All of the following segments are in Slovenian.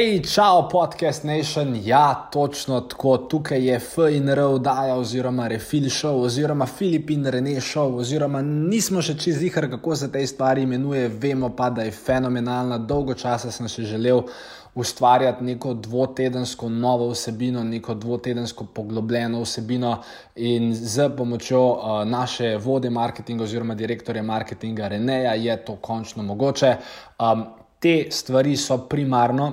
Hej, čau, podcast Nation. Ja, točno tako, tukaj je FNR oddaja, oziroma Refil Show, oziroma Filipin Rene Show, oziroma nismo še čez jihar, kako se te stvari imenuje, vemo pa, da je fenomenalna. Dolgo časa sem še želel ustvarjati neko dvotedensko novo vsebino, neko dvotedensko poglobljeno vsebino in z pomočjo uh, naše vode marketinga oziroma direktorja marketinga Reneja je to končno mogoče. Um, te stvari so primarno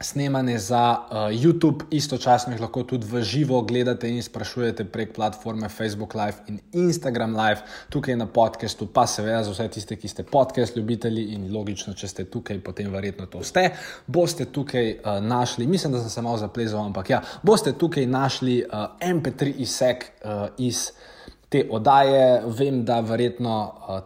snemane za uh, YouTube, istočasno jih lahko tudi v živo gledate in sprašujete prek platforme Facebook Live in Instagram Live, tukaj na podkastu, pa seveda za vse tiste, ki ste podcast ljubitelji in logično, če ste tukaj, potem verjetno to ste. Boste tukaj uh, našli, mislim, da sem se malo zaplezal, ampak ja, boste tukaj našli uh, MP3 izsek uh, iz. Te oddaje, vem, da verjetno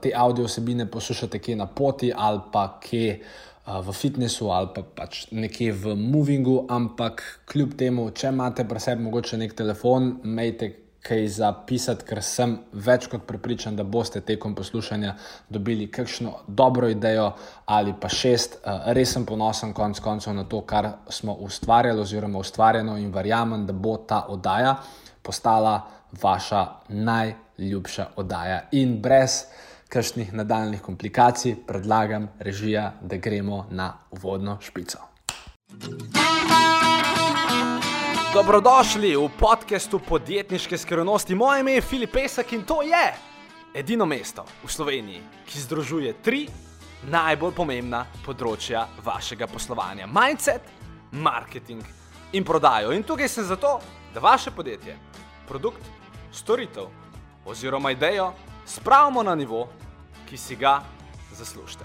te audio vsebine poslušate kje na poti ali pa kje uh, v fitnessu ali pa pač nekje v movingu, ampak kljub temu, če imate pri sebi mogoče nek telefon, imejte kaj zapisati, ker sem več kot prepričan, da boste tekom poslušanja dobili kakšno dobro idejo ali pa šest. Res sem ponosen konc koncev na to, kar smo ustvarjali oziroma ustvarjeno in verjamem, da bo ta oddaja postala vaša najljubša oddaja. In brez kakšnih nadaljnih komplikacij, predlagam režija, da gremo na uvodno špico. Dobrodošli v podkastu podjetniške skrivnosti. Moje ime je Filip Pesek in to je edino mesto v Sloveniji, ki združuje tri najbolj pomembna področja vašega poslovanja: mindset, marketing in prodajo. In tukaj sem zato, da vaše podjetje, produkt, storitev oziroma idejo spravimo na nivo, ki si ga zaslužite.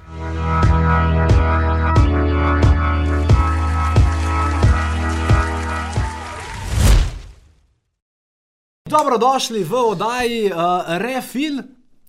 Dobrodošli v oddaji uh, Refil,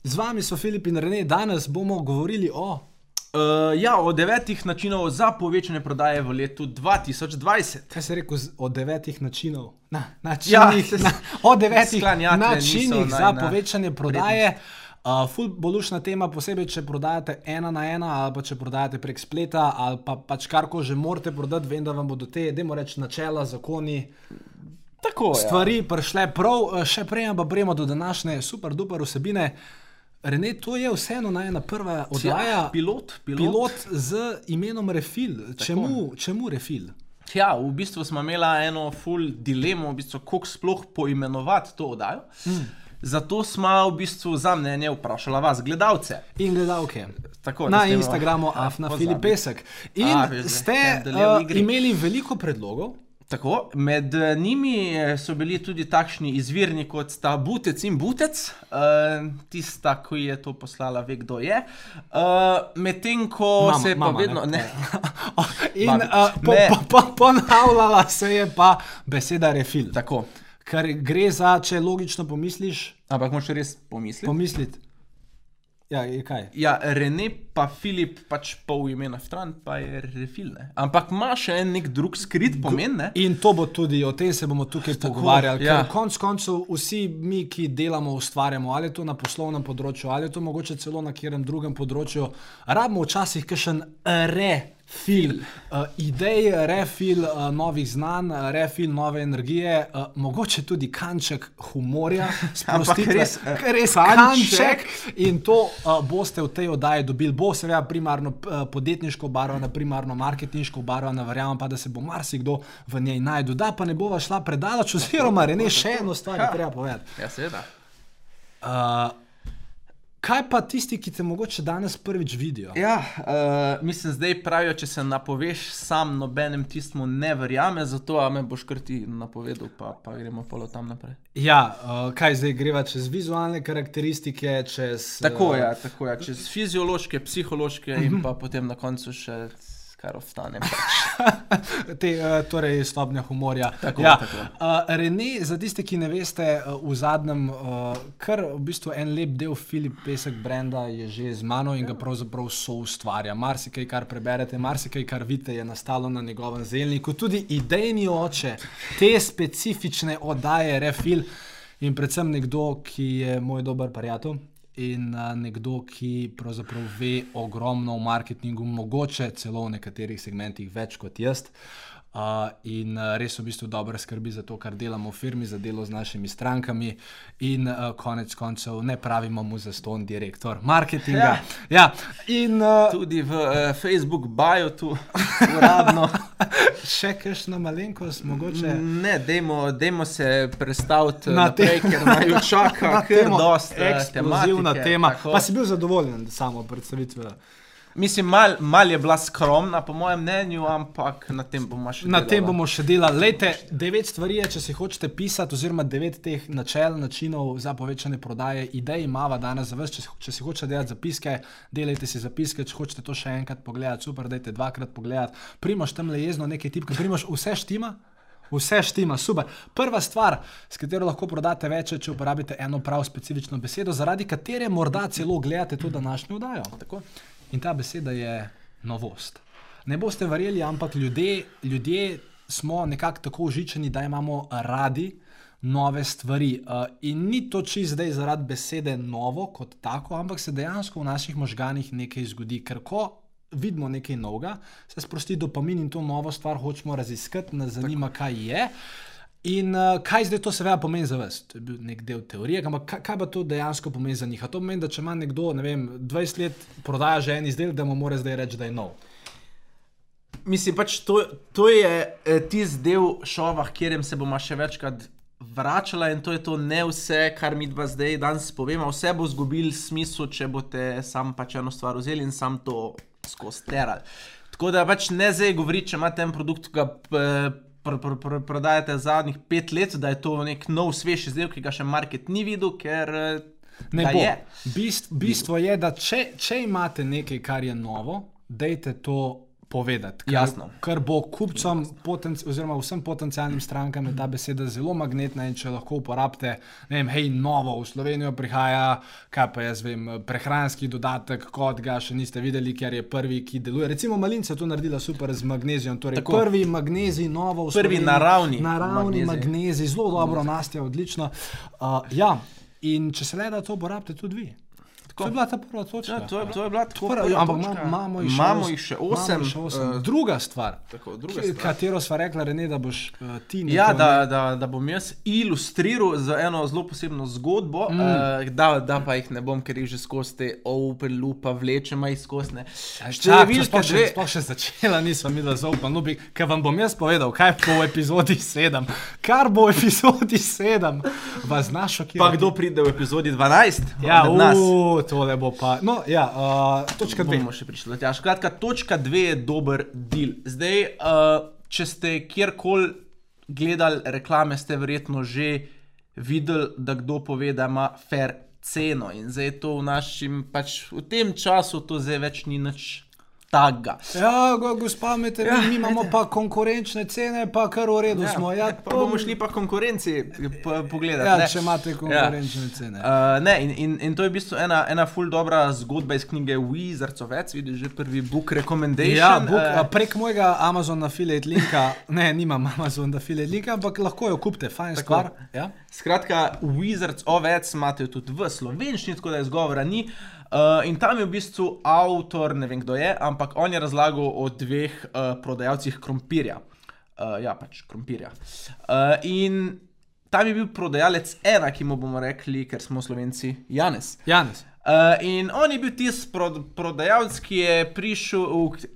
z vami so Filip in Rene. Danes bomo govorili o. Uh, ja, o devetih načinov za povečanje prodaje v letu 2020. Kaj se je rekel o devetih načinov? Na, načinih, ja, na, o devetih načinih za naj, povečanje prodaje. Uh, ful bo lušna tema, posebej če prodajate ena na ena, ali pa če prodajate prek spleta, ali pa pač karkoli že morate prodati, vem, da vam bodo te, da moramo reči, načela, zakoni. Tako, ja. stvari ja. prišle prav, še prej, pa prejmo do današnje super, duper vsebine. Rene, to je vseeno najna prva oddaja. Pilot, pilot. pilot z imenom Refil. Čemu, čemu Refil? Ja, v bistvu smo imeli eno full dilemo, v bistvu, kako sploh poimenovati to oddajo. Hmm. Zato smo v bistvu za mnenje vprašali vas, gledalce in gledalke. Tako, na Instagramu, afna Filip Pesek. In A, ste uh, imeli veliko predlogov. Tako, med eh, njimi eh, so bili tudi takšni izvirni kot sta Butec in Butec, uh, tista, ki je to poslala, ve kdo je. Uh, Medtem ko mama, se je pa mama, vedno. Ne. Ne. in uh, po, po, po, ponavljala se je pa beseda refil. Tako kar gre za, če logično pomisliš. Ampak moš res pomisliti. Pomisliti. Ja, kaj? Ja, Rene pa Filip, pač pol imena stran, pa je refilne. Ampak ima še en nek drug skrit pomen. Ne? In to bo tudi, o tem se bomo tukaj Tako, pogovarjali. Ja. Konec koncev, vsi mi, ki delamo, ustvarjamo, ali je to na poslovnem področju, ali je to mogoče celo na katerem drugem področju, rabimo včasih kakšen re fil, uh, idej, refil uh, novih znanj, refil nove energije, uh, mogoče tudi kanček humorja, sprostitve, res, uh, res kanček. kanček. In to uh, boste v tej oddaji dobili. Bo seveda primarno uh, podjetniško barvano, primarno marketinško barvano, verjamem pa, da se bo marsikdo v njej najdel. Da pa ne bova šla predaleč, oziroma ne še eno stvar, ki treba povedati. Ja, seveda. Uh, Kaj pa tisti, ki te mogoče danes prvič vidijo? Ja, uh, mislim, zdaj pravijo, če se napoveš, sam nobenem tistmu ne verjame, zato me boš kar ti napovedal, pa, pa gremo polo tam naprej. Ja, uh, kaj zdaj greva čez vizualne karakteristike? Čez, tako je, uh, tako je, čez fiziološke, psihološke uh -huh. in mhm. pa potem na koncu še kar ostane. Te, uh, torej, stopnja humorja. Tako, ja. tako. Uh, Rene, za tiste, ki ne veste, uh, v zadnjem, uh, kar v bistvu en lep del Filip Pesek Brenda je že z mano in ga pravzaprav so ustvarja. Marsikaj, kar preberete, marsikaj, kar vidite, je nastalo na njegovem zelniku. Tudi idejni oče te specifične oddaje, refil in predvsem nekdo, ki je moj dober prijatelj in uh, nekdo, ki pravzaprav ve ogromno o marketingu, mogoče celo v nekaterih segmentih več kot jaz. Uh, in uh, res v bistvu dobro skrbi za to, kar delamo v firmi, za delo z našimi strankami, in uh, konec koncev ne pravimo mu za ston direktor marketinga. Ja. Ja. In, uh, Tudi v uh, Facebook bio tu uradno. še kakšno malenkost, mogoče. Ne, dajmo, dajmo se predstaviti Na na tem, te- ker naj čaka, Na ker temo, dosti ekskluzivna tematike, tema. tako. Pa si bil zadovoljen samo predstavitvijo. Mislim, mal, mal je bila skromna, po mojem mnenju, ampak na tem bomo še Na tem delala. bomo še delali. Lejte, devet stvari je, če si hočete pisati, oziroma devet teh načel, načinov za povečanje prodaje, idej imamo danes za vas. Če, če si hočete delati zapiske, delajte si zapiske, če hočete to še enkrat pogledati, super, dajte dvakrat pogledati. Primoš tam le jezno nekaj tipke, primoš vse štima. Vse štima, super. Prva stvar, s katero lahko prodate več, je, če uporabite eno prav specifično besedo, zaradi katere morda celo gledate to današnjo oddajo. Tako. In ta beseda je novost. Ne boste verjeli, ampak ljudje, ljudje smo nekako tako užičeni, da imamo radi nove stvari. Uh, in ni to čist zdaj zaradi besede novo kot tako, ampak se dejansko v naših možganih nekaj zgodi. Ker ko vidimo nekaj novega, se sprosti dopamin in to novo stvar hočemo raziskati, nas zanima, kaj je. In uh, kaj zdaj to seveda pomeni za vas? To je bil nek del teorije, ampak kaj, kaj pa to dejansko pomeni za njih? A to pomeni, da če ima nekdo, ne vem, 20 let prodaja že en izdelek, da mu mora zdaj reči, da je nov. Mislim, pač to, to je eh, tisti del šova, kjer se bomo še večkrat vračali in to je to ne vse, kar mi dva zdaj danes povemo. Vse bo zgubil smisel, če boste sam pač eno stvar vzeli in sam to skozi terali. Tako da pač ne zdaj govoriti, če imate en produkt, ki ga eh, pr, pr, pr, prodajate zadnjih pet let, da je to nek nov, svež izdelek, ki ga še market ni videl, ker eh, Ne bo. je. Bist, bistvo je, da če, če imate nekaj, kar je novo, dejte to povedati. Ker, Jasno. Ker bo kupcem, potenc, oziroma vsem potencijalnim strankam je ta beseda zelo magnetna in če lahko uporabite, ne vem, hej, novo v Slovenijo prihaja, kaj pa jaz vem, prehranski dodatek, kot ga še niste videli, ker je prvi, ki deluje. Recimo Malinca je to naredila super z magnezijom. Torej Tako. prvi magnezij, novo v Prvi Sloveniji. naravni naravni magnezij. magnezij, zelo dobro, nastja, odlično. Uh, ja, in če se le da to uporabite tudi vi. To je bila ta prva točka. Ja, to, je, to je bila tako Prva, prva ampak točka. ima- imamo jih še imamo os- jih še osem. še osem. eh, Druga stvar, tako, druga stvar. katero sva rekla, Rene, da boš uh, ti Ja, nekaj da, da, da bom jaz ilustriral z eno zelo posebno zgodbo, mm. uh, da, da pa jih ne bom, ker jih že skozi te open lupa vlečemo jih skozi. ne. Številka dve. Sploh še začela, nisem videla zaupam. No, bi, ker vam bom jaz povedal, kaj bo v epizodi 7. Kar bo v epizodi 7, vas znaš šokirati. Pa kdo pride v epizodi 12? Ja, uh, tole bo pa. No, ja, uh, točka dve. bomo še prišli. do tja. Skratka, točka dve je dober deal. Zdaj, uh, če ste kjerkoli gledali reklame, ste verjetno že videli, da kdo pove, da ima fair ceno. In zdaj to v našem, pač v tem času, to zdaj več ni nič taga. Ja, go, gospa, mete, ja, mi imamo pa konkurenčne cene, pa kar v redu ja, smo. Ja, pa bomo šli pa konkurenci po- pogledati. Ja, ne. če imate konkurenčne ja. cene. Uh, ne, in, in, in to je v bistvu ena, ena ful dobra zgodba iz knjige Wizards of Eds, vidiš že prvi book recommendation. Ja, book, uh, prek mojega Amazon affiliate linka, ne, nimam Amazon affiliate linka, ampak lahko jo kupite, fajn Tako. stvar. Ja? Skratka, Wizards of Eds imate tudi v slovenščini, tako da izgovora ni. Uh, in tam je v bistvu avtor, ne vem kdo je, ampak on je razlagal o dveh uh, prodajalcih krompirja. Uh, ja, pač krompirja. Uh, in tam je bil prodajalec ena, ki mu bomo rekli, ker smo slovenci, Janes. Janes. Uh, in on je bil tisti prod, prodajalec, ki je prišel, v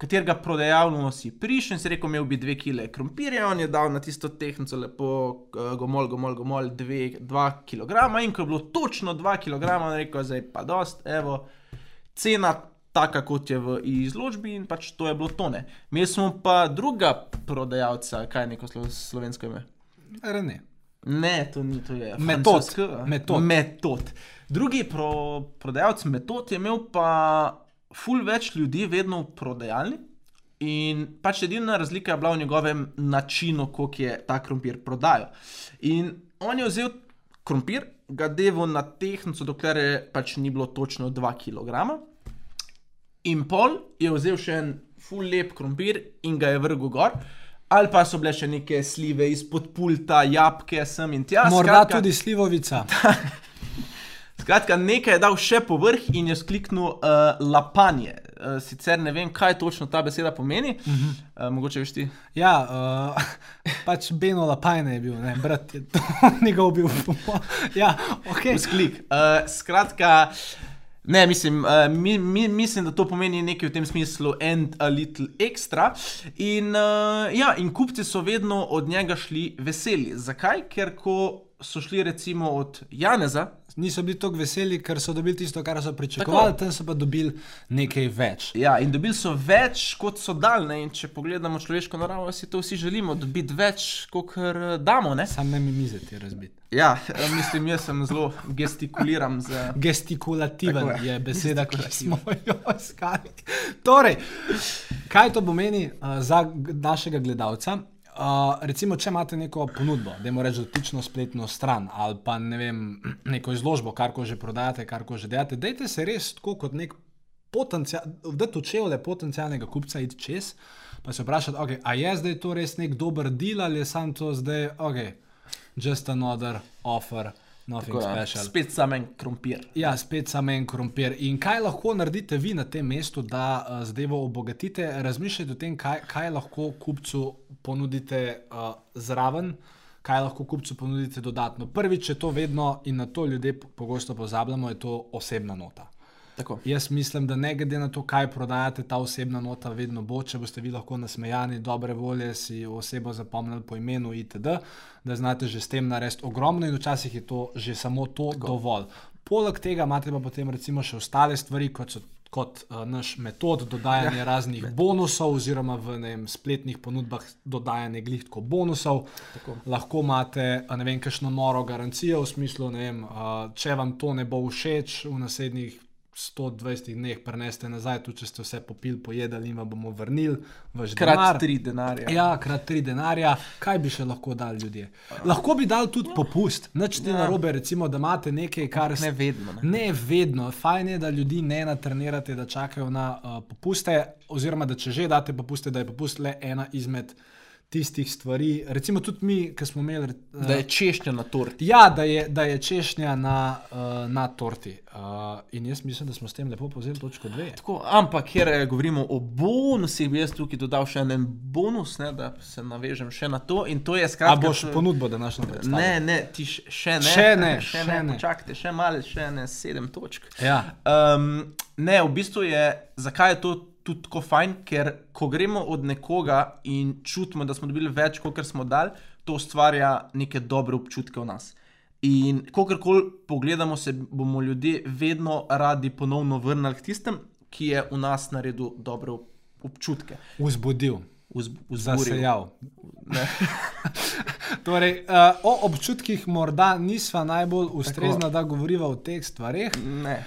katerega prodajalno si prišel in si rekel, imel bi dve kile krompirja, on je dal na tisto tehnico lepo uh, gomol, gomol, gomol, dve, dva kilograma in ko je bilo točno dva kilograma, on je rekel, zdaj pa dost, evo, cena taka, kot je v izložbi in pač to je bilo tone. Mi smo pa druga prodajalca, kaj je neko slo, slovensko ime? Rene. Ne, to ni, to je Metod. francosko. Metod. metod. Drugi pro, prodajalec metod je imel pa ful več ljudi vedno v prodajalni. In pač edina razlika je bila v njegovem načinu, kako je ta krompir prodajal. In on je vzel krompir, ga devo na tehnico, dokler je pač ni bilo točno 2 kg. In pol je vzel še en ful lep krompir in ga je vrgel gor. Ali pa so bile še neke slive izpod pulta, jabke sem in tja. Morda skratka, tudi slivovica. Skratka, nekaj je dal še povrh in je skliknil uh, lapanje. Uh, sicer ne vem, kaj točno ta beseda pomeni. Uh -huh. uh, mogoče veš ti. Ja, uh, pač Beno Lapajne je bil, ne, brat je to njegov bil. ja, ok. Sklik. Uh, skratka. Ne, mislim, uh, mi, mi, mislim, da to pomeni nekaj v tem smislu, and a little extra. In, uh, ja, in kupci so vedno od njega šli veseli. Zakaj? Ker ko so šli recimo od Janeza. Niso bili tako veseli, ker so dobili tisto, kar so pričakovali, tam so pa dobili nekaj več. Ja, in dobili so več, kot so daljne. Če pogledamo človeško naravo, si to vsi želimo, dobiti več, kot damo. Ne? Sam ne mi mizeti razbiti. Ja, eh, mislim, jaz sem zelo gestikuliran. Z... Gestikulativen je. je beseda, ki smo jo iskali. Torej, kaj to pomeni uh, za našega gledalca? Uh, recimo, če imate neko ponudbo, da imate dotično spletno stran ali pa ne vem, neko izložbo, kar ko že prodajate, kar ko že delate, dajte se res tako kot nek potencial, da to čevlje potencialnega kupca id čez, pa se vprašati, okay, a je zdaj to res nek dober deal ali je sam to zdaj, ok, just another offer. Tako, ja. Spet samo en krompir. Ja, spet samo en krompir. In kaj lahko naredite vi na tem mestu, da uh, zdaj obogatite? Razmišljajte o tem, kaj, kaj lahko kupcu ponudite uh, zraven, kaj lahko kupcu ponudite dodatno. Prvič, če to vedno in na to ljudje pogosto pozabljamo, je to osebna nota. Tako. Jaz mislim, da ne glede na to, kaj prodajate, ta osebna nota vedno bo, če boste vi lahko nasmejani, dobre volje, si osebo zapomnili po imenu itd., da znate že s tem narediti ogromno in včasih je to že samo to Tako. dovolj. Poleg tega imate pa potem recimo še ostale stvari, kot so kot uh, naš metod dodajanja ja, raznih ne. bonusov, oziroma v vem, spletnih ponudbah dodajanja glihko bonusov. Tako. Lahko imate, ne vem, kakšno noro garancijo v smislu, vem, uh, če vam to ne bo všeč v naslednjih 120 dneh preneste nazaj, tudi če ste vse popili, pojedali in vam bomo vrnili. Krat denar. tri denarja. Ja, krat tri denarja. Kaj bi še lahko dali ljudje? Lahko bi dali tudi popust. Noč ti ja. na robe, recimo, da imate nekaj, kar se. Ne vedno. Ne. ne vedno. Fajn je, da ljudi ne natrenirate, da čakajo na uh, popuste, oziroma da če že date popuste, da je popust le ena izmed tistih stvari. Recimo tudi mi, ki smo imeli. Uh, da je češnja na torti. Ja, da je, da je češnja na, uh, na torti. Uh, in jaz mislim, da smo s tem lepo povzeli točko dve. Tako, ampak, ker govorimo o bonusih, bi jaz tukaj dodal še en bonus, ne, da se navežem še na to. to skratka, A boš ponudbo današnjo predstavil? Ne, ne, ti še ne. Še ne, še ne. ne. Čakajte, še malo, še ne, sedem točk. Ja. Um, ne, v bistvu je, zakaj je to tudi tako fajn, ker ko gremo od nekoga in čutimo, da smo dobili več, kot smo dali, to ustvarja neke dobre občutke v nas. In ko karkoli pogledamo, se bomo ljudje vedno radi ponovno vrnili k tistem, ki je v nas naredil dobre občutke. Vzbudil. Zasejal. torej, uh, o občutkih morda nisva najbolj ustrezna, Tako. da govoriva o teh stvarih. Ne.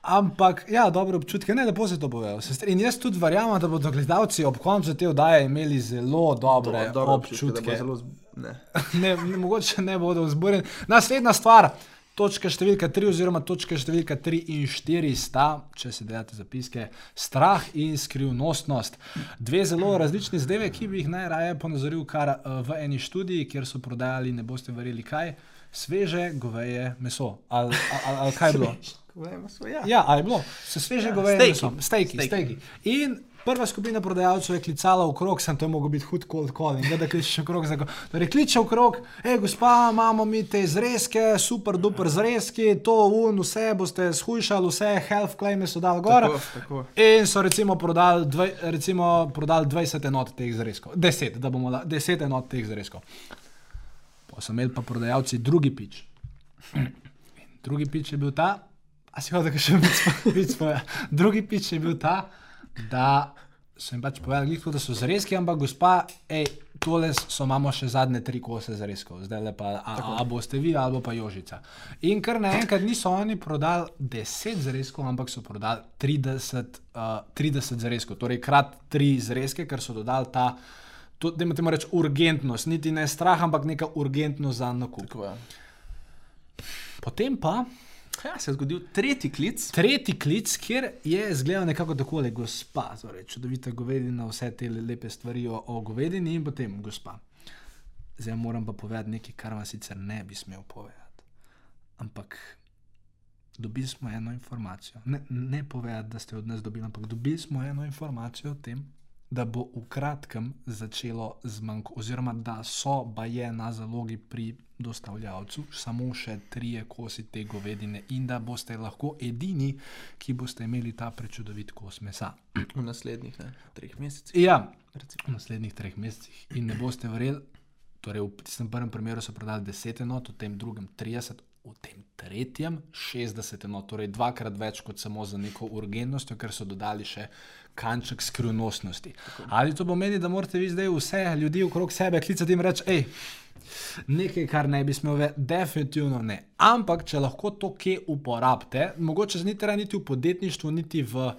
Ampak, ja, dobro občutke, ne lepo se to povejo. In jaz tudi verjamem, da bodo gledalci ob koncu te oddaje imeli zelo dobre Do, občutke. občutke zelo ne. ne, mogoče ne bodo vzburjeni. Naslednja stvar, točka številka 3, oziroma točka številka 3 in 4 sta, če se delate zapiske, strah in skrivnostnost. Dve zelo različni zadeve, ki bi jih najraje ponazoril kar uh, v eni študiji, kjer so prodajali, ne boste verjeli kaj, sveže goveje meso. Ali al, al, kaj je bilo? Ja. ja, ali je bilo, se sveže ja, goveje meso, stejki, stejki. In prva skupina prodajalcev je klicala v krog, sem to mogel biti hud cold calling, da kličeš v krog. Torej, kliče v krog, hej, gospa, imamo mi te zrezke, super, duper zrezki, to un, vse boste shujšali, vse health claime so dal gor. Tako, tako. In so recimo prodali, dve, recimo prodali 20 enot teh zrezkov, 10, da bomo dali 10 enot teh zrezkov. Pa so imeli pa prodajalci drugi pič. drugi pič je bil ta, a si hodil še več povedati. Drugi pič je bil ta, da so jim pač povedali, da so zrezki, ampak gospa, ej, tole so imamo še zadnje tri kose zrezkov, zdaj le pa, a, a boste vi ali pa Jožica. In kar naenkrat niso oni prodali 10 zrezkov, ampak so prodali 30, uh, 30 zrezkov, torej krat 3 zrezke, ker so dodali ta. Da imate reči urgentnost, niti ne strah, ampak neka urgentnost za nakup. Potem pa Ja, se je zgodil tretji klic. Tretji klic, kjer je zgledal nekako tako, gospa, torej, čudovita govedina, vse te lepe stvari o, o govedini in potem gospa. Zdaj moram pa povedati nekaj, kar vam sicer ne bi smel povedati. Ampak dobili smo eno informacijo. Ne, ne povedati, da ste od nas dobili, ampak dobili smo eno informacijo o tem, da bo v kratkem začelo zmanjkati, oziroma da so baje na zalogi pri dostavljavcu samo še trije kosi te govedine in da boste lahko edini, ki boste imeli ta prečudovit kos mesa. V naslednjih ne, treh mesecih. Ja, recimo. v naslednjih treh mesecih. In ne boste verjeli, torej v tistem prvem primeru so prodali 10 enot, v tem drugem 30. V tem tretjem 60, no, torej dvakrat več kot samo za neko urgentnost, ker so dodali še kanček skrivnostnosti. Ali to pomeni, da morate vi zdaj vse ljudi okrog sebe klicati in reči, hej, nekaj, kar ne bi smel več, definitivno ne. Ampak, če lahko to kje uporabite, mogoče ni treba niti v podjetništvu, niti v,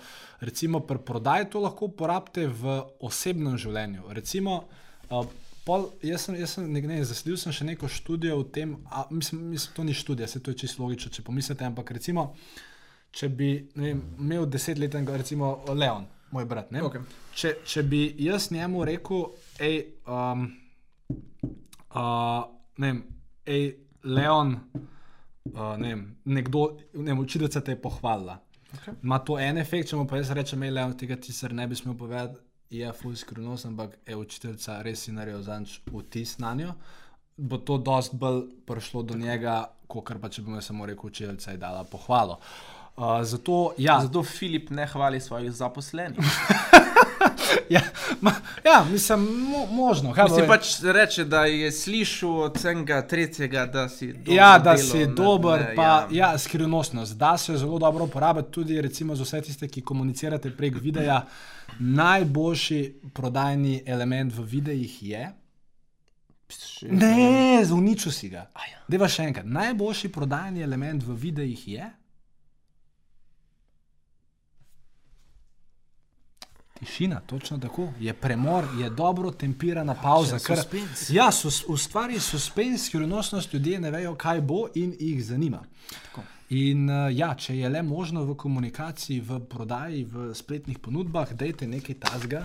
recimo, pri prodaji, to lahko uporabite v osebnem življenju. Recimo, uh, Pol, jaz sem, jaz sem ne, ne, zasledil sem še neko študijo o tem, a, mislim, mislim, to ni študija, se to je čisto logično, če pomislite. Ampak recimo, če bi vem, imel desetletnega, recimo Leon, moj brat. Okay. Če, če bi jaz njemu rekel, hej, um, uh, ne vem, hej, Leon, uh, ne vem, nekdo, ne vem, učiteljica te je pohvalila. Okay. Ma to en efekt, če mu pa jaz rečem, hej, Leon, tega ti se ne bi smel povedati je full skrivnost, ampak je učiteljica res si naredila zanč vtis na njo. Bo to dosti bolj prišlo do njega, kot pa če bi mu samo rekel, učiteljica je dala pohvalo. Uh, zato, ja. zato Filip ne hvali svojih zaposlenih. ja, ma, ja, mislim, mo, možno. Mislim pač reče, da je slišal od vsega tretjega, da si dober. Ja, da delo, si dober, ne, pa ja. Ja, skrivnostnost. Da se zelo dobro uporabiti tudi recimo, za vse tiste, ki komunicirate prek videa. Najboljši prodajni element v videih je. Ne, zuničil si ga. Ja. Deva še enkrat. Najboljši prodajni element v videih je. Tišina, točno tako. Je premor, je dobro temperana pauza. Kar, ja, sus, ustvari suspens, skrivnostnost, ljudje ne vejo, kaj bo in jih zanima. Tako. In uh, ja, če je le možno v komunikaciji, v prodaji, v spletnih ponudbah, dajte nekaj tasga.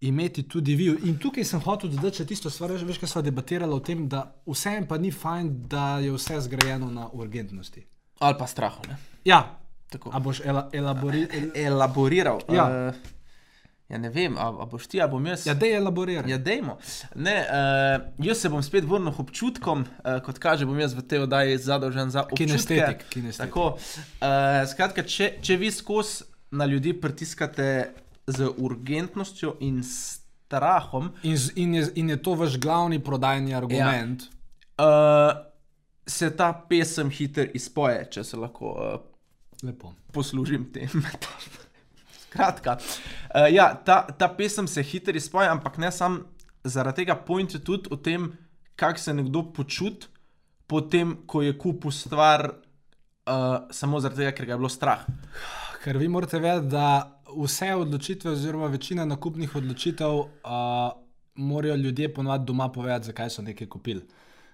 Imeti tudi vi. In tukaj sem hotel dodati tisto stvar, veš, kaj smo debatirali o tem, da vseeno pa ni fajn, da je vse zgrajeno na urgentnosti. Ali pa strahu. Ne? Ja, tako. A boš ela, elabori, el, elaboriral. Ja. Uh, Ja, ne vem, ali boš ti, ali bom jaz. Ja, da je elaborirano. Ja, dejmo. Ne, uh, jaz se bom spet vrnil občutkom, uh, kot kaže, bom jaz v tej oddaji zadolžen za občutke. Kinestetik. kinestetik. Tako, uh, skratka, če, če vi skozi na ljudi pritiskate z urgentnostjo in strahom. In, z, in, je, in je to vaš glavni prodajni argument. Ja, uh, se ta pesem hitro izpoje, če se lahko uh, poslužim tem metodom. Skratka, uh, ja, ta, ta pesem se hitro izpoje, ampak ne samo zaradi tega, point je tudi o tem, kako se nekdo počuti, potem, ko je kupil stvar, uh, samo zaradi tega, ker ga je bilo strah. Ker vi morate vedeti, da vse odločitve, oziroma večina nakupnih odločitev, uh, morajo ljudje ponovadi doma povedati, zakaj so nekaj kupili.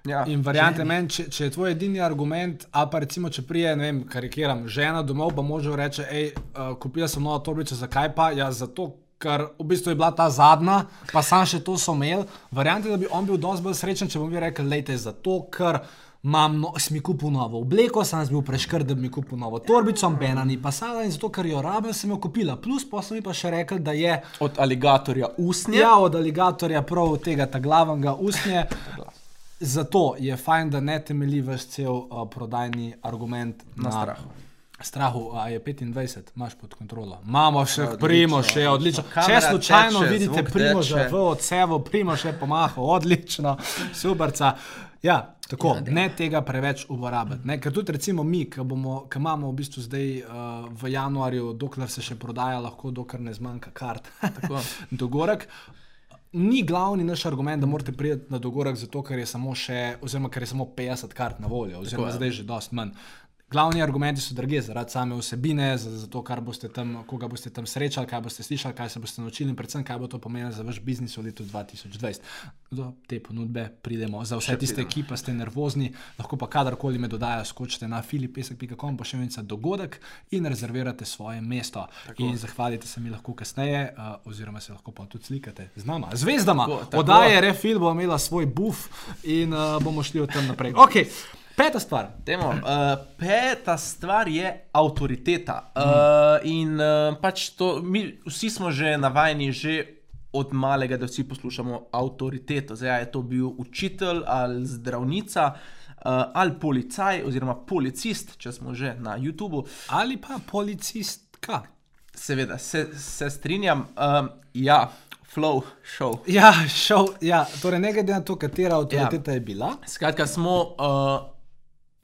Ja, In verjamete meni, če, če je tvoj edini argument, a pa recimo, če prije, ne vem, karikiram, žena domov, pa može reči, hej, uh, kupila sem novo torbico, zakaj pa? Ja, zato, ker v bistvu je bila ta zadnja, pa sam še to so imel. Verjamete, da bi on bil dosti bolj srečen, če bi mi rekel, lejte, zato, ker. Mam, no, sem mi kupil novo obleko, sem bil preškrt, da bi mi kupil novo torbico, bena ni pasala in zato, ker jo rabim, sem jo kupila. Plus, pa sem mi pa še rekel, da je. Od aligatorja usnja. Ja, od aligatorja prav tega ta glavnega usnja. Zato je fajn, da ne temelji vaš cel uh, prodajni argument Na strahu. Strahu, a je 25, imaš pod kontrolo. Imamo še Odlično, primo, še odlično. odlično. Če slučajno teče, vidite zvok primo že teče. v odsevu, primo še pomaha, odlično, superca. Ja, tako, Ja, ne tega preveč uporabljati. ne, Ker tudi recimo mi, ki imamo v bistvu zdaj uh, v januarju, dokler se še prodaja, lahko dokler ne zmanjka kart. Tako. Dogorek. Ni glavni naš argument, da morate priti na dogorek, zato ker je samo še, oziroma ker je samo 50 kart na voljo, oziroma je. zdaj že dosti manj. Glavni argumenti so drage, zaradi same vsebine, za, za to, kar boste tam, koga boste tam srečali, kaj boste slišali, kaj se boste naučili in predvsem, kaj bo to pomenilo za vaš biznis v letu 2020. Do te ponudbe pridemo. Za vse Še tiste, ki pa ste nervozni, lahko pa kadarkoli me dodajo, skočite na filipesek.com, pošiljnica dogodek in rezervirate svoje mesto. Tako. In zahvalite se mi lahko kasneje, uh, oziroma se lahko pa tudi slikate z nama, zvezdama. Tako, tako. Oddaje Refil bo imela svoj buf in uh, bomo šli od tam naprej. Okay. Peta stvar. Temo, uh, peta stvar je avtoriteta. Uh, in uh, pač to, mi vsi smo že navajeni, že od malega, da vsi poslušamo avtoriteto. Zdaj je to bil učitelj ali zdravnica. Uh, ali policaj, oziroma policist, če smo že na YouTubu. Ali pa policistka. Seveda, se, se strinjam. Um, ja, flow, show. Ja, šel. Ja, torej, ne glede na to, katera avtoriteta ja. je bila. Skratka, smo uh,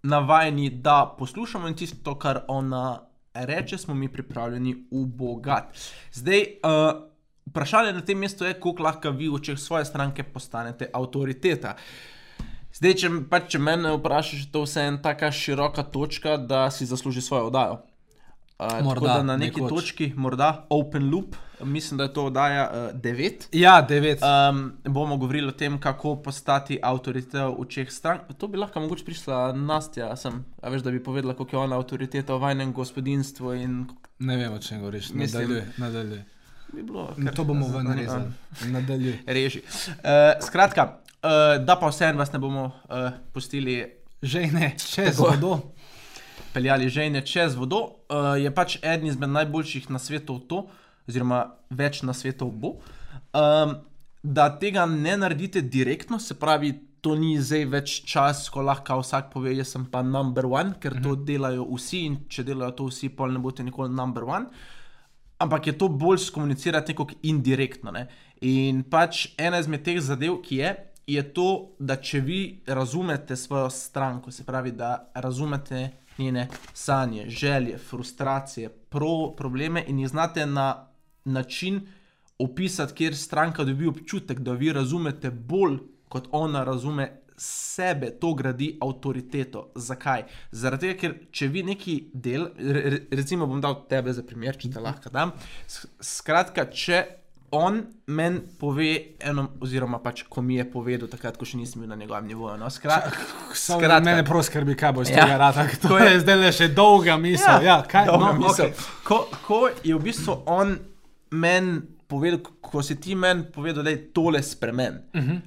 navajeni, da poslušamo in tisto, kar ona reče, smo mi pripravljeni ubogati. Zdaj, uh, vprašanje na tem mestu je, kako lahko vi v očeh svoje stranke postanete avtoriteta. Zdaj, če, pač, če mene vprašaš, je to vse ena tako široka točka, da si zasluži svojo oddajo. Uh, Morda, na neki nekoč. točki, morda Open Loop, mislim, da je to oddaja uh, 9. Ja, devet. Um, bomo govorili o tem, kako postati avtoriteta v očeh strank. To bi lahko mogoče prišla Nastja, sem, a veš, da bi povedala, kako je ona avtoriteta v vajnem gospodinstvu. In Ne vem, o čem govoriš. Mislim- Nadaljuj. nadaljuj. bi bilo, To bomo ven za- rezali. Nadaljuj. Reži. Uh, skratka, uh, da pa vseeno vas ne bomo uh, pustili Že ne, čez Tako. Peljali žejne čez vodo, uh, je pač eden izmed najboljših na svetu to, oziroma več na svetu bo, um, da tega ne naredite direktno, se pravi, to ni zdaj več čas, ko lahko vsak pove, jaz sem pa number one, ker to delajo vsi in če delajo to vsi, pol ne boste nikoli number one. Ampak je to bolj skomunicirati nekako indirektno. Ne? In pač ena izmed teh zadev, ki je, je to, da če vi razumete svojo stranko, se pravi, da razumete njene sanje, želje, frustracije, pro, probleme in jih znate na način opisati, kjer stranka dobi občutek, da vi razumete bolj, kot ona razume sebe, to gradi avtoriteto. Zakaj? Zaradi tega, ker če vi neki del, re, re- recimo bom dal tebe za primer, če te lahko dam. Skratka, če on meni pove eno, oziroma pač ko mi je povedal, takrat, ko še nisem bil na njegovem nivoju. No, skrat, Skratka, mene prav skrbi, kaj bo iz Ja. tega rata. To je zdaj le še dolga misel. Ja, kaj, Dolga no, misel. okej. ko, ko je v bistvu on meni povedal, ko si ti meni povedal, da je tole spremen. Uh -huh.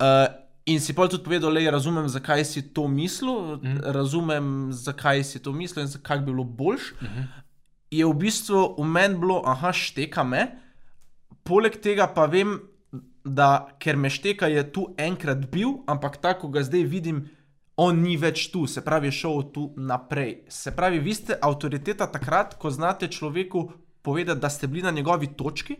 uh, in si pa tudi povedal, da razumem, zakaj si to mislil, -huh. razumem, zakaj si to mislil in zakaj bi bilo boljš. Uh -huh. Je v bistvu v meni bilo, aha, šteka me, poleg tega pa vem, da ker me šteka, je tu enkrat bil, ampak tako ga zdaj vidim, on ni več tu, se pravi, šel tu naprej. Se pravi, vi ste avtoriteta takrat, ko znate človeku povedati, da ste bili na njegovi točki,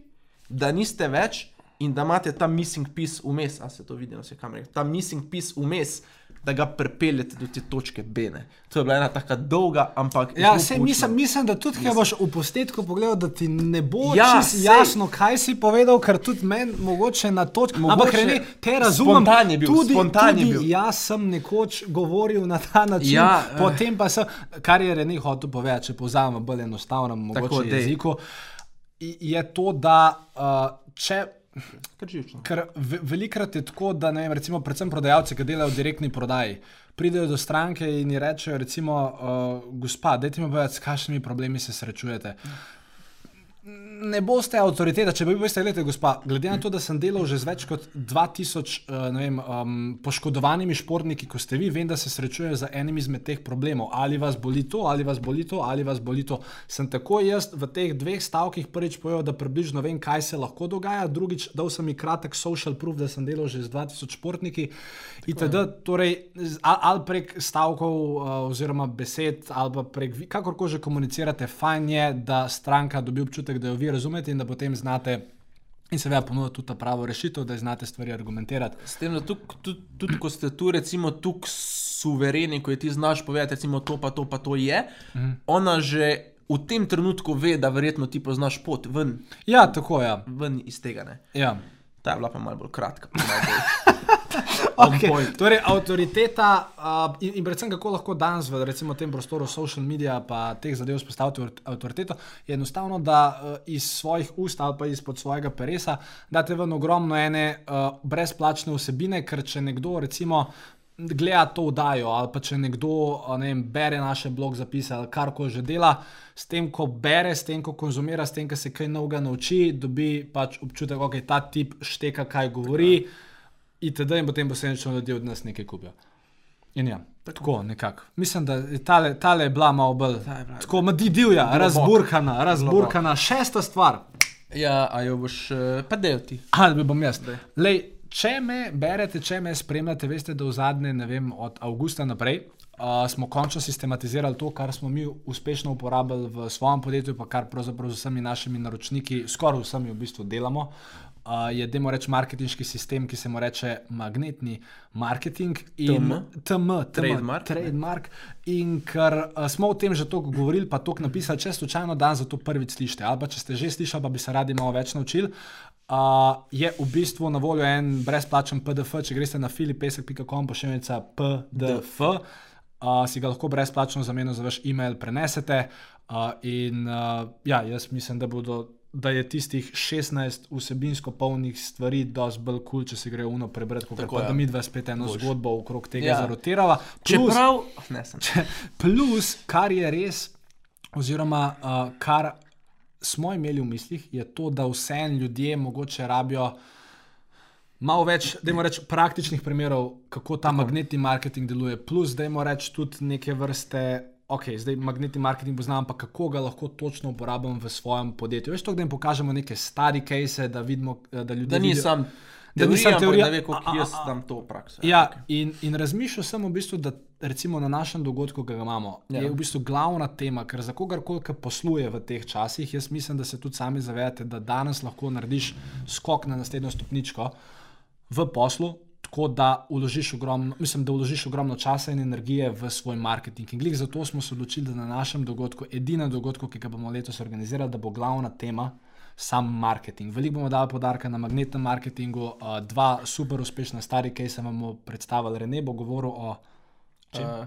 da niste več in da imate ta missing piece vmes, a se to vidi na vseh kamerah, ta missing piece vmes. Da ga pripeljete do te točke B. Ne. To je bila ena tako dolga, ampak. Ja, sej, poučna. mislim, mislim, da tudi, če boš v posnetku pogledal, da ti ne bo Ja, ja, sej. jasno, kaj si povedal, ker tudi meni mogoče na točki. Ampak Rene, te razumem. spontan je bil, tudi, spontan je tudi bil. Jaz sem nekoč govoril na ta način, Ja, eh. potem pa sem, kar je Rene hotel povedati, če povzamem bolj enostavnem Tako, mogoče dej. jeziku, je to, da uh, če. Kar živčno. Ker ve, velikrat je tako, da ne vem, recimo, predvsem prodajalci, ki delajo v direktni prodaji, pridejo do stranke in ji rečejo, recimo, uh, gospa, dajte mi povedati, s kakšnimi problemi se srečujete. Ne boste avtoriteta, če bi bili, gledajte, gospa, glede na to, da sem delal že z več kot 2000 uh, ne vem, um, poškodovanimi športniki, kot ste vi, vem, da se srečujejo z enim izmed teh problemov. Ali vas boli to, ali vas boli to, ali vas boli to. Sem tako jaz v teh dveh stavkih prvič povedal, da približno vem, kaj se lahko dogaja, drugič dal sem mi kratek social proof, da sem delal že z 2000 športniki. Itd. Torej, ali, ali prek stavkov, uh, oziroma besed, ali pa prek, kakorkoli že komunicirate, fajn je, da stranka dobi občutek, da jo vi razumete in da potem znate. In seveda ponuditi tudi ta pravo rešitev, da znate stvari argumentirati. S tem, da tudi, tudi, tudi ko ste tu, recimo, tukaj suvereni, ko je ti znaš povedati, recimo, to pa to pa to je, mm. ona že v tem trenutku ve, da verjetno ti poznaš pot ven, Ja, tako je. Ja. ven iz tega. Ne. Ja. Ta je bila pa malo bolj kratka. malo bolj- Okay. Torej, avtoriteta uh, in, in predvsem kako lahko danes v recimo, tem prostoru social media pa teh zadev spostaviti avt- avtoriteto, je enostavno, da uh, iz svojih ust ali pa izpod svojega peresa date ven ogromno ene uh, brezplačne vsebine, ker če nekdo recimo. Gleda to vdajo, ali pa če nekdo ne vem, bere naše blog zapise ali kar koli že dela, s tem, ko bere, s tem, ko konzumira, s tem, ko se kaj novega nauči, dobi pač občutek, da okay, ta tip šteka, kaj govori. Ja itd. in potem posledično ljudje od nas nekaj kupijo. In ja, Tako nekako. Mislim, da je tale, tale je bila malo bolj. Tako madi divja, Globok. razburkana, razburkana. Šesta stvar. Ja, a jo boš, eh, pa del ti. Ali bom jaz. Lej, če me berete, če me spremljate, veste, da v zadnje, ne vem, od avgusta naprej. Uh, smo končno sistematizirali to, kar smo mi uspešno uporabljali v svojem podjetju, pa kar pravzaprav z vsemi našimi naročniki, skoraj vsemi v bistvu delamo. Uh, je, demo reči, marketinški sistem, ki se mu reče magnetni marketing in TM? TM, Trademark. In ker uh, smo o tem že toliko govorili, pa toliko napisali, če slučajno dan za to prvič slišite, ali pa če ste že slišali, pa bi se radi malo več naučili. Uh, je v bistvu na voljo en brezplačen PDF, če greste na filipesek.com, pošiljka PDF, uh, si ga lahko brezplačno v zameno za vaš e-mail prenesete. Uh, in uh, ja, jaz mislim, da, bodo, da je tistih 16 vsebinsko polnih stvari dosti bolj kul, cool, če si gre uno prebrati, kot Tako, pa ja. da mi dva spet eno Boljše. zgodbo okrog tega Ja. zarotirava. Plus, Čeprav, ne sem. Plus, kar je res, oziroma uh, kar smo imeli v mislih, je to, da vse ljudje mogoče rabijo malo več, da imamo reči, praktičnih primerov, kako ta magnetni marketing deluje. Plus, da imamo reči tudi neke vrste. Ok, zdaj magnetni marketing poznam, pa kako ga lahko točno uporabljam v svojem podjetju. Veš, to, da jim pokažemo neke stari case, da vidimo, eh, da ljudje. Da ni vidijo- sam Da ni teorija, samo da ve, koliko A, a, a, jaz a. dam to v prakso. Ja, in, in razmišljal sem v bistvu, da recimo na našem dogodku, ki ga imamo, Ja. ja. je v bistvu glavna tema, ker za kogarkoli, ki posluje v teh časih, jaz mislim, da se tudi sami zavedate, da danes lahko narediš skok na naslednjo stopničko v poslu. Tako da vložiš ogromno, mislim, da vložiš ogromno časa in energije v svoj marketing. In glih zato smo se odločili, da na našem dogodku, edinem dogodku, ki ga bomo letos organizirali, da bo glavna tema sam marketing. Veliko bomo dali podarka na magnetnem marketingu, uh, dva super uspešna stari, ki sem vam predstavil. Rene bo govoril o. Uh,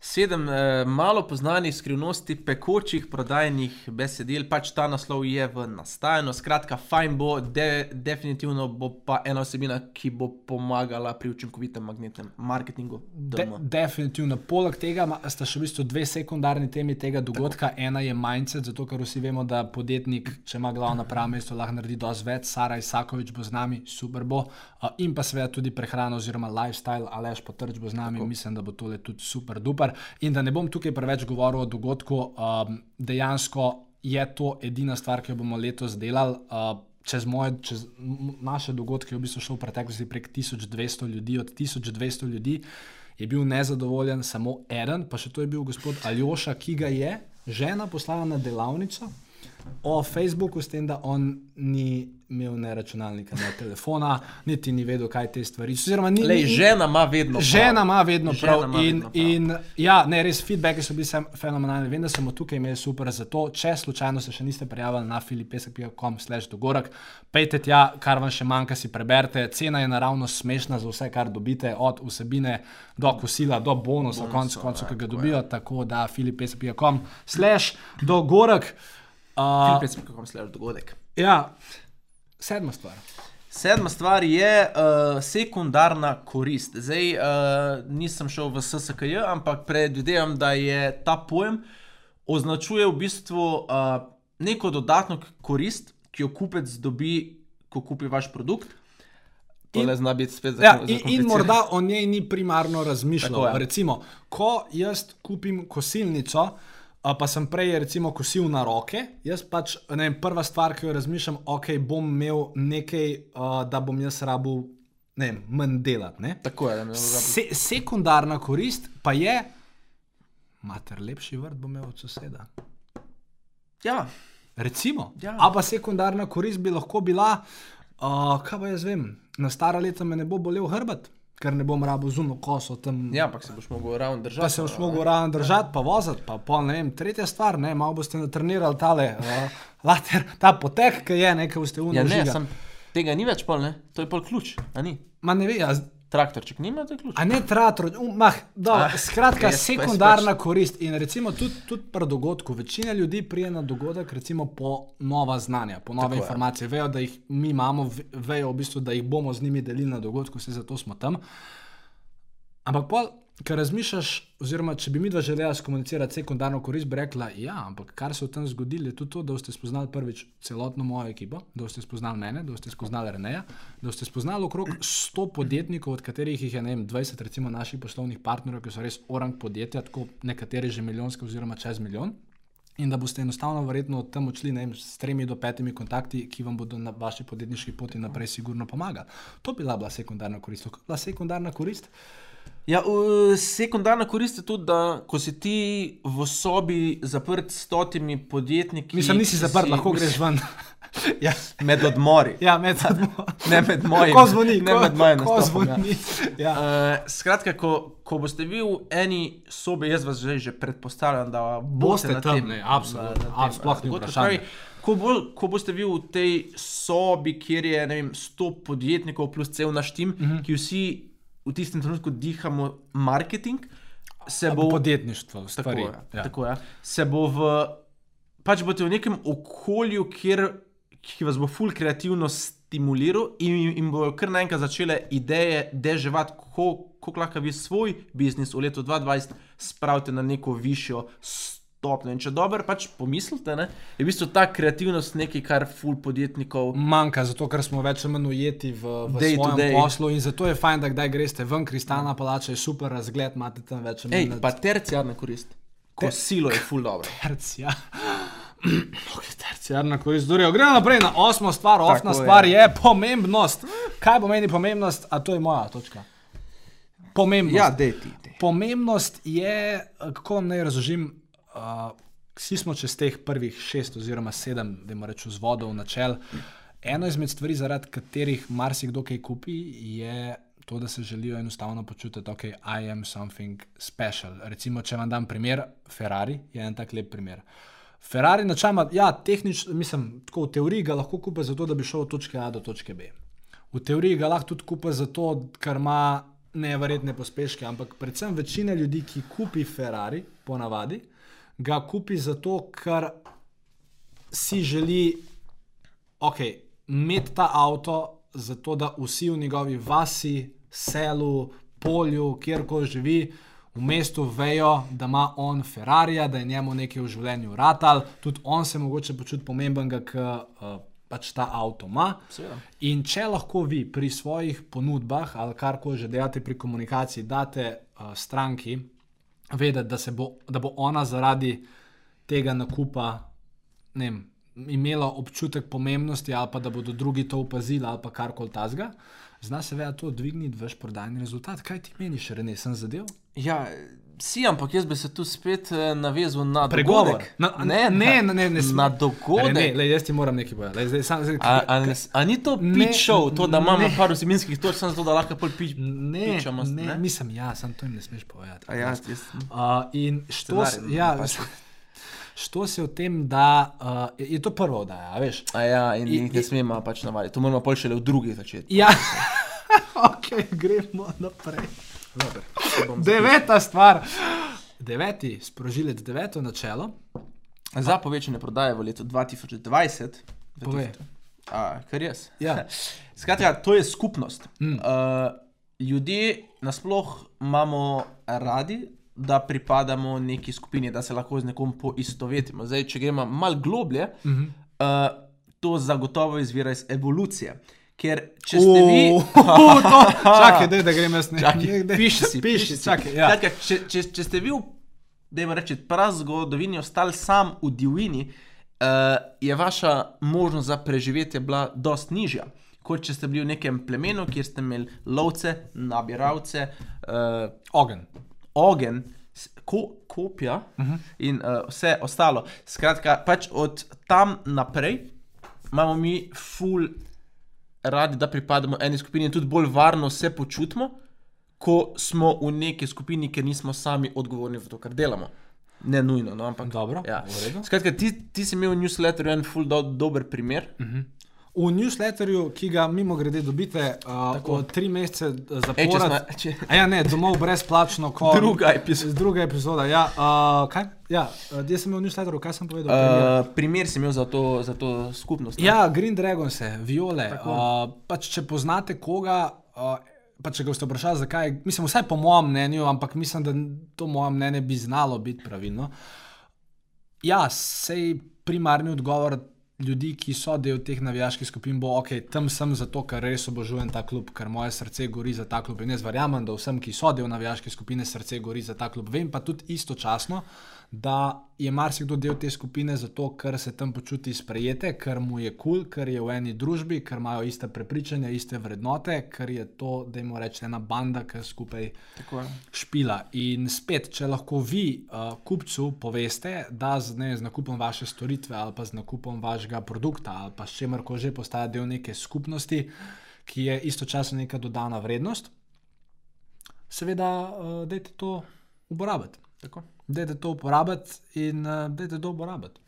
sedem uh, malo poznanih skrivnosti pekočih prodajnih besedil, pač ta naslov je v nastajanju. Skratka, fajn bo, de, definitivno bo pa ena osebina, ki bo pomagala pri učinkovitem magnetnem marketingu. De, definitivno. Poleg tega sta še v bistvu dve sekundarni temi tega dogodka. Tako. Ena je mindset, zato ker vsi vemo, da podjetnik, če ima glavo na pravem mestu, lahko naredi dosti več. Sara Isakovič bo z nami, super bo. Uh, in pa seveda tudi prehrana oziroma lifestyle, Aleš Potrč bo z nami. Tako. Mislim, da bo tole tudi super duper. In da ne bom tukaj preveč govoril o dogodku, um, dejansko je to edina stvar, ki jo bomo letos delali. Uh, Čez, moje, čez naše dogodke je v bistvu šel v preteklosti prek 1200 ljudi, od 1200 ljudi je bil nezadovoljen samo eden, pa še to je bil gospod Aljoša, ki ga je žena poslala na delavnico o Facebooku, s tem, da on ni imel ne računalnika, ne telefona, niti ni vedel, kaj te stvari. Oziroma, ni, Lej, ni, žena ima vedno. Žena prav. ima vedno Žena prav. ima In, vedno prav. in ja, ne, res feedbacki so bili sem- fenomenalni. Vem, da smo tukaj imeli super. Zato, če slučajno se še niste prijavili na filipesek.com/slash dogorak, pejte tja, kar vam še manjka, si preberite. Cena je naravno smešna za vse, kar dobite, od vsebine do kosila, do bonusa, Bonusa, konec koncev, ja, ki ga dobijo. Tako da filipesek.com/slash dogorak. Uh, Filipec, kako vam sledi dogodek. ja, sedma stvar. Sedma stvar je uh, sekundarna korist. Zdaj uh, nisem šel v SSKJ, ampak predvidevam, da je ta pojem označuje v bistvu uh, neko dodatno korist, ki jo kupec dobi, ko kupi vaš produkt. In- zna biti spet Ja, zako- in, in morda o njej ni primarno razmišljal. Je. Recimo, ko jaz kupim kosilnico, a pa sem prej recimo kosil na roke, jaz pač ne vem, prva stvar, ki jo razmišljam, ok, bom imel nekaj, uh, da bom jaz rabil ne vem, manj delati. Ne? Tako je, da me Se... Se, sekundarna korist pa je, mater, lepši vrt bom imel od soseda. Ja, Recimo. Ja. A pa sekundarna korist bi lahko bila, uh, kaj pa jaz vem, na stara leta me ne bo bolel hrbet, ker ne bom rabo zuno koso tam. ja, ampak se boš mogel ravno držati. Pa se boš mogel ravno držati, pa voziti, pa pol, ne vem, tretja stvar, ne, malo boste natrenirali tale, uh, later, ta potek, ki je, nekaj boste Ja, ne, sem, tega ni več pol, ne? To je pol ključ, a ni? Ma ne ve, a, z- Traktorček nima, to je ključ. a ne tratro, um, mah, do, Ah, skratka, res, res sekundarna pač. korist. In recimo tudi, tudi pri dogodku, večina ljudi prije na dogodek, recimo po nova znanja, po nove Tako je. informacije, vejo, da jih mi imamo, ve- vejo v bistvu, da jih bomo z njimi delili na dogodku, vse zato smo tam. Ampak pol ker razmišljaš, oziroma če bi mi dva želela skomunicirati sekundarno korist, bi rekla, ja, ampak kar se je v tem zgodilo, je tudi to, da ste spoznali prvič celotno mojo ekipo, da ste spoznali mene, da ste spoznali Reneja, da ste spoznali okrog 100 podjetnikov, od katerih jih je vem, 20, recimo naših poslovnih partnerjev, ki so res orang podjetja, tako nekateri že milijonske oziroma čez milijon. In da boste enostavno, verjetno, tam odšli vem, s tremi do petimi kontakti, ki vam bodo na vaši podjetniški poti naprej, sigurno pomagali. To bi bila, sekundarna korist. Bila sekundarna korist. Ja, sekundarna korist je tudi, da ko si ti v sobi zaprt s stotimi podjetniki. Mislim, nisi zaprt, si, lahko greš ven. ja, med odmori. Ja, med odmori. ne med mojimi. Ko zvoni, ne ko, med mojimi. ko zvoni. Ja. Uh, skratka, ko, ko boste vi v eni sobi, jaz vas že, že predpostavljam, da boste, boste tam, tem, ne, absolutno. absolutno ko, bo, ko boste vi v tej sobi, kjer je vem, 100 podjetnikov plus cel naš tim, uh -huh. ki vsi v tistem trenutku dihamo marketing, se bo podjetništvo, stvari. Tako, ja. tako je. Se bo v, pač boste v nekem okolju, kjer, ki vas bo full kreativno stimuliral in, in bo kar naenkrat začele ideje deževati, kako lahko vi svoj biznis v letu 2020 spravite na neko višjo stopnjo stopnjo. In če dobro pač pomislite, ne, je v bistvu ta kreativnost nekaj, kar ful podjetnikov manjka, zato ker smo več ali manj ujeti v, v day svojem day. poslu. In zato je fajn, da kdaj greste ven, kristalna palača je super razgled, imate tam več ali manj. Pa terciarna korist. Ko Ter silo je ful dobro. Tercija. Terciarna korist. Gremo naprej na osmo stvar. Osma stvar je. je pomembnost. Kaj pomeni pomembnost? A to je moja točka. Pomembnost. Ja, dejti, dej. Pomembnost je, kako vam naj razložim, vsi smo čez teh prvih šest oziroma sedem, da imamo reči, vzvodov na čel. Eno izmed stvari, zaradi katerih marsikdo kaj kupi, je to, da se želijo enostavno počutiti, je I am something special. Recimo, če vam dam primer, Ferrari je en tak lep primer. Ferrari načama, ja, tehnično, mislim, tako v teoriji ga lahko kupi zato, da bi šel od točke A do točke B. V teoriji ga lahko tudi kupi zato, ker ima nevrjetne pospeške, ampak predvsem večina ljudi, ki kupi Ferrari, ponavadi, ga kupi zato, ker si želi okay, imeti ta avto, zato da vsi v njegovi vasi, selu, polju, kjerkoli živi. V mestu vejo, da ima on Ferrari, da je njemu nekaj v življenju ratal, tudi on se mogoče počuti pomembenega, ker uh, pač ta avto ima. In če lahko vi pri svojih ponudbah ali karkoli že delate pri komunikaciji, date uh, stranki, vedeti, da, bo, da bo ona zaradi tega nakupa vem, imela občutek pomembnosti, ali pa da bodo drugi to opazili, ali pa karkoli tasga. Zna se veja to dvigniti, veš, prodajni rezultat. Kaj ti meniš, Rene, sem zadev? Ja, si, ampak jaz bi se tu spet eh, navezal na pregovor. Na, ne, ne, ne, ne, ne, na dogodek. Ne, ne, jaz ti moram nekaj povedati. A, a, a ni to pičov, to, da imamo par vsebinskih točk, samo zato, da lahko pol pič, ne, pičamo? Ne, ne, mislim, ja, sem to jim ne smeš povedati. A ja, jaz. Uh, in što, ja, što se v tem, da uh, je to prvo, da ja, veš. A ja, in, in ne smemo pač navaditi, to moramo pol šele v drugi začeti. Ja, ok, gremo naprej. Dobar, Deveta stvar. Deveti sprožilec, deveto načelo. Za povečanje prodaje v letu 2020. Povej. A, kar jaz. Ja. Skratka, to je skupnost. Mm. Uh, ljudje nasploh imamo radi, da pripadamo neki skupini, da se lahko z nekom poistovetimo. Zdaj, če gremo malo globlje, mm -hmm. uh, to zagotovo izvira iz evolucije. Ker če ste vi, čakaj, dej, da grem jaz nekaj. Piši si, piši, čakaj. Ja. Čakaj, če, če, če ste vi, da jim rečete, prav zgodovini, ostali sam v divjini, uh, je vaša možnost za preživetje bila dost nižja. Kot če ste bili v nekem plemenu, kjer ste imeli lovce, nabiralce, uh, ogen ogen, ko, kopija uh mhm. -huh. in uh, vse ostalo. Skratka, pač od tam naprej imamo mi ful radi, da pripadamo eni skupini in tudi bolj varno se počutimo, ko smo v neki skupini, ker nismo sami odgovorni za to, kar delamo. Ne nujno, no, ampak dobro. Ja. Skratka, ti, ti si imel v newsletterju en ful do, dober primer. Uh mhm. -huh. V newsletterju, ki ga mimo grede dobite, uh, tri mesece zapored. Ja, ne, domov brezplačno, kot druga epizoda. Druga epizoda, ja. Uh, kaj? Ja, jaz sem imel v newsletterju, kaj sem povedal? Uh, primer sem imel za to, za to skupnost. Ne? Ja, Green Dragon se, viole. Uh, pač, če poznate koga. Uh, pa če ga boste vprašali, zakaj, mislim, vsaj po mojem mnenju, ampak mislim, da to moje mnenje bi znalo biti pravilno. Ja, sej primarni odgovor ljudi, ki so del teh navijaških skupin, bo ok, tam sem zato, ker res obožujem ta klub, ker moje srce gori za ta klub. In jaz verjamem, da vsem, ki so del navijaške skupine, srce gori za ta klub. Vem pa tudi istočasno, da je marsikdo del te skupine zato, ker se tam počuti sprejete, ker mu je kul, cool, ker je v eni družbi, ker imajo iste prepričanja, iste vrednote, ker je to, da jim rečemo, ena banda, ki skupaj špila. In spet, če lahko vi uh, kupcu poveste, da z, ne, z nakupom vaše storitve ali pa z nakupom vašega produkta ali pa s čemer koli že postaja del neke skupnosti, ki je istočasno neka dodana vrednost, seveda, uh, dajte to uporabiti. Tako da je to uporabiti in uh, da je to uporabiti.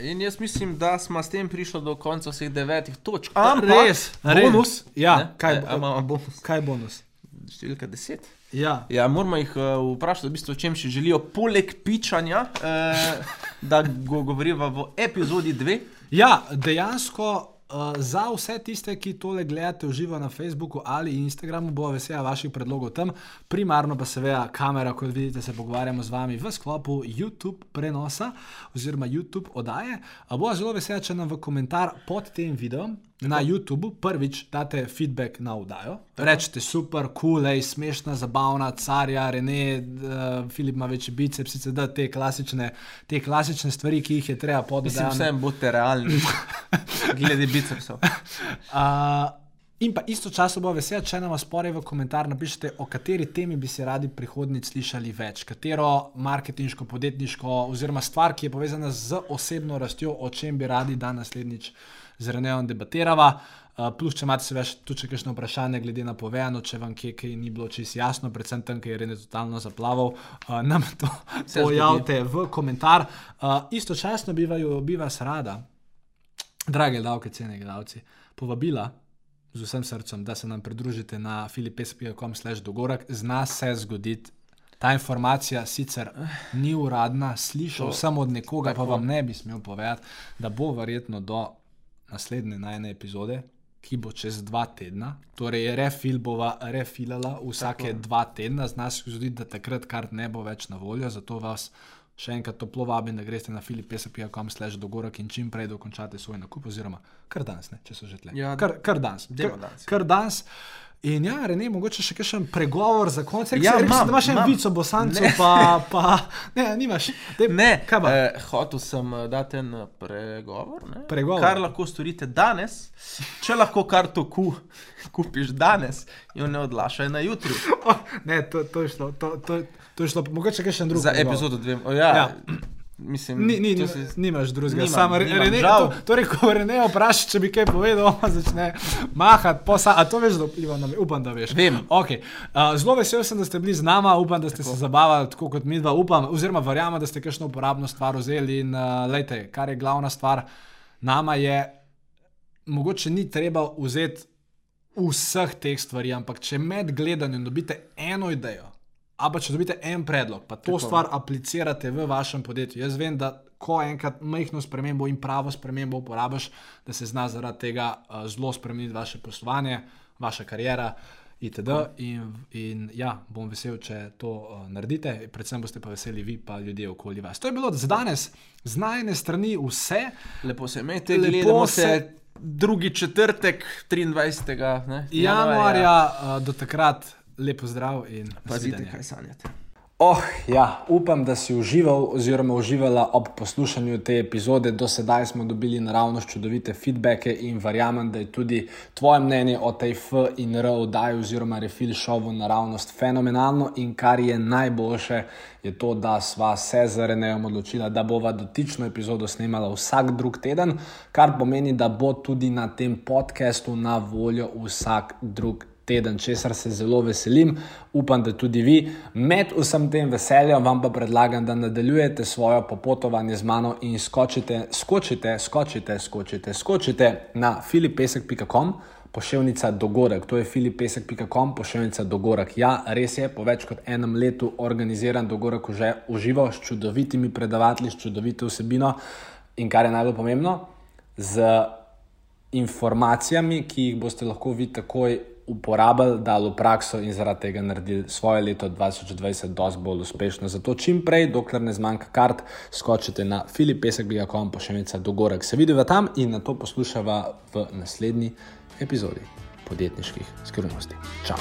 In jaz mislim, da smo s tem prišli do konca vseh devetih točk. Ampak, res, bonus. Ja, ne? kaj, e, imamo bonus? Kaj je bonus? Številka deset. Ja. Ja, moramo jih uh, vprašati, v bistvu, o čem še želijo, poleg pičanja, uh, da go govorijo v epizodi dve. Ja, dejansko Uh, za vse tiste, ki tole gledate v živo na Facebooku ali Instagramu, bo vesela vaših predlogov tam. Primarno pa seveda kamera, kot vidite, se pogovarjamo z vami v sklopu YouTube prenosa oziroma YouTube oddaje. Uh, bo zelo vesela, če nam v komentar pod tem videom na YouTubu prvič date feedback na vdajo. Rečete super, kul, cool, smešna, zabavna, carja, Rene, uh, Filip ima večji biceps, da te klasične, te klasične stvari, ki jih je treba podati. Mislim, vsem bote realni, glede bicepsov. Uh, In pa istočasno bo vesel, če nam spore v komentar napišete, o kateri temi bi se radi prihodnjič slišali več, katero marketinško, podjetniško, oziroma stvar, ki je povezana z osebno rastjo, o čem bi radi dan naslednjič z Renejem debatirava. Uh, plus, če imate več tudi kakšno vprašanje, glede na povedano, če vam kje, kaj ni bilo čisto jasno, predvsem tam, ker je Rene totalno zaplaval, uh, nam to pojavite v komentar. Uh, istočasno bi, vaju, bi vas rada, drage davke, cene gledalci, povabila z vsem srcem, da se nam pridružite na filipes.com/dogorak. Zna se zgoditi. Ta informacija sicer ni uradna, slišal sem od nekoga, pa vam ne bi smel povedati, da bo verjetno do naslednje najne epizode, ki bo čez dva tedna. Torej, refil bova refilala vsake Tako. dva tedna, znaš se zgoditi, da takrat kar ne bo več na voljo. Zato vas še enkrat toplo vabim, da greste na filipesa.com slash dogorak in čim prej dokončate svoj nakup, oziroma kar danes, ne, če so že tle. Ja, kar, kar danes. Kar, kar danes. In ja, Rene, mogoče še kakšen pregovor za konec. Ja, rekel, imam, da imaš še vico, bosanco, pa, pa ne, nimaš. Dej, ne, kaj pa? Eh, hotel sem eh, dati en eh, pregovor, pregovor. Kar lahko storite danes, če lahko kar to ku, kupiš danes, jo ne odlašaj na jutri. Oh, ne, to, to je šlo, to, to, to je šlo, mogoče še en drug. Za epizodo dve. Oh, ja. ja. Mislim, ni, ni, si... Nimaš drugega, samo Rene. To, torej, ko Rene vprašaš, če bi kaj povedal, začne mahati, posa, a to veš, da vpliva na me, upam, da veš. Vem. Okay. Uh, zelo vesel sem, da ste bili z nami, upam, da ste tako. se zabavali tako kot mi dva, upam, oziroma verjamem, da ste kakšno uporabno stvar vzeli. In uh, lejte, kar je glavna stvar, nama je, mogoče ni treba vzeti vseh teh stvari, ampak če med gledanjem dobite eno idejo. Ampak, če dobite en predlog, pa to Tako. stvar aplicirate v vašem podjetju. Jaz vem, da ko enkrat majhno spremembo in pravo spremembo uporabiš, da se zna zaradi tega uh, zelo spremeniti vaše poslovanje, vaša karijera. Itd. In, in ja, bom vesel, če to uh, naredite, predvsem boste pa veseli vi, pa ljudje okoli vas. To je bilo za danes, z najne strani vse. Lepo se imejte, lepo se. Drugi četrtek, 23. januarja, uh, do takrat lepo zdrav in pazite, kaj sanjate. Oh, ja, upam, da si užival oziroma uživala ob poslušanju te epizode. Do sedaj smo dobili naravno čudovite feedbacke in verjamem, da je tudi tvoje mnenje o tej F in R oddaji oziroma refil šovu naravnost fenomenalno. In kar je najboljše, je to, da sva se z Renejem odločila, da bova dotično epizodo snemala vsak drug teden, kar pomeni, da bo tudi na tem podkastu na voljo vsak drug teden teden, česar se zelo veselim. Upam, da tudi vi. Med vsem tem veseljem vam pa predlagam, da nadaljujete svoje popotovanje z mano in skočite, skočite, skočite, skočite, skočite na filipesek.com. Pošiljka dogodek, to je filipesek.com, pošiljka dogodek. Ja, res je, po več kot enem letu organiziran dogodek že uživo s čudovitimi predavatelji, s čudovito vsebino in kar je najbolj pomembno, z informacijami, ki jih boste lahko vi takoj uporabili, dali v prakso in zaradi tega naredili svoje leto 2020 dosti bolj uspešno. Zato čim prej, dokler ne zmanjka kart, skočite na filipesek.com, pošiljka dogorek. Se vidiva tam in na to poslušava v naslednji epizodi podjetniških skrivnosti. Čau!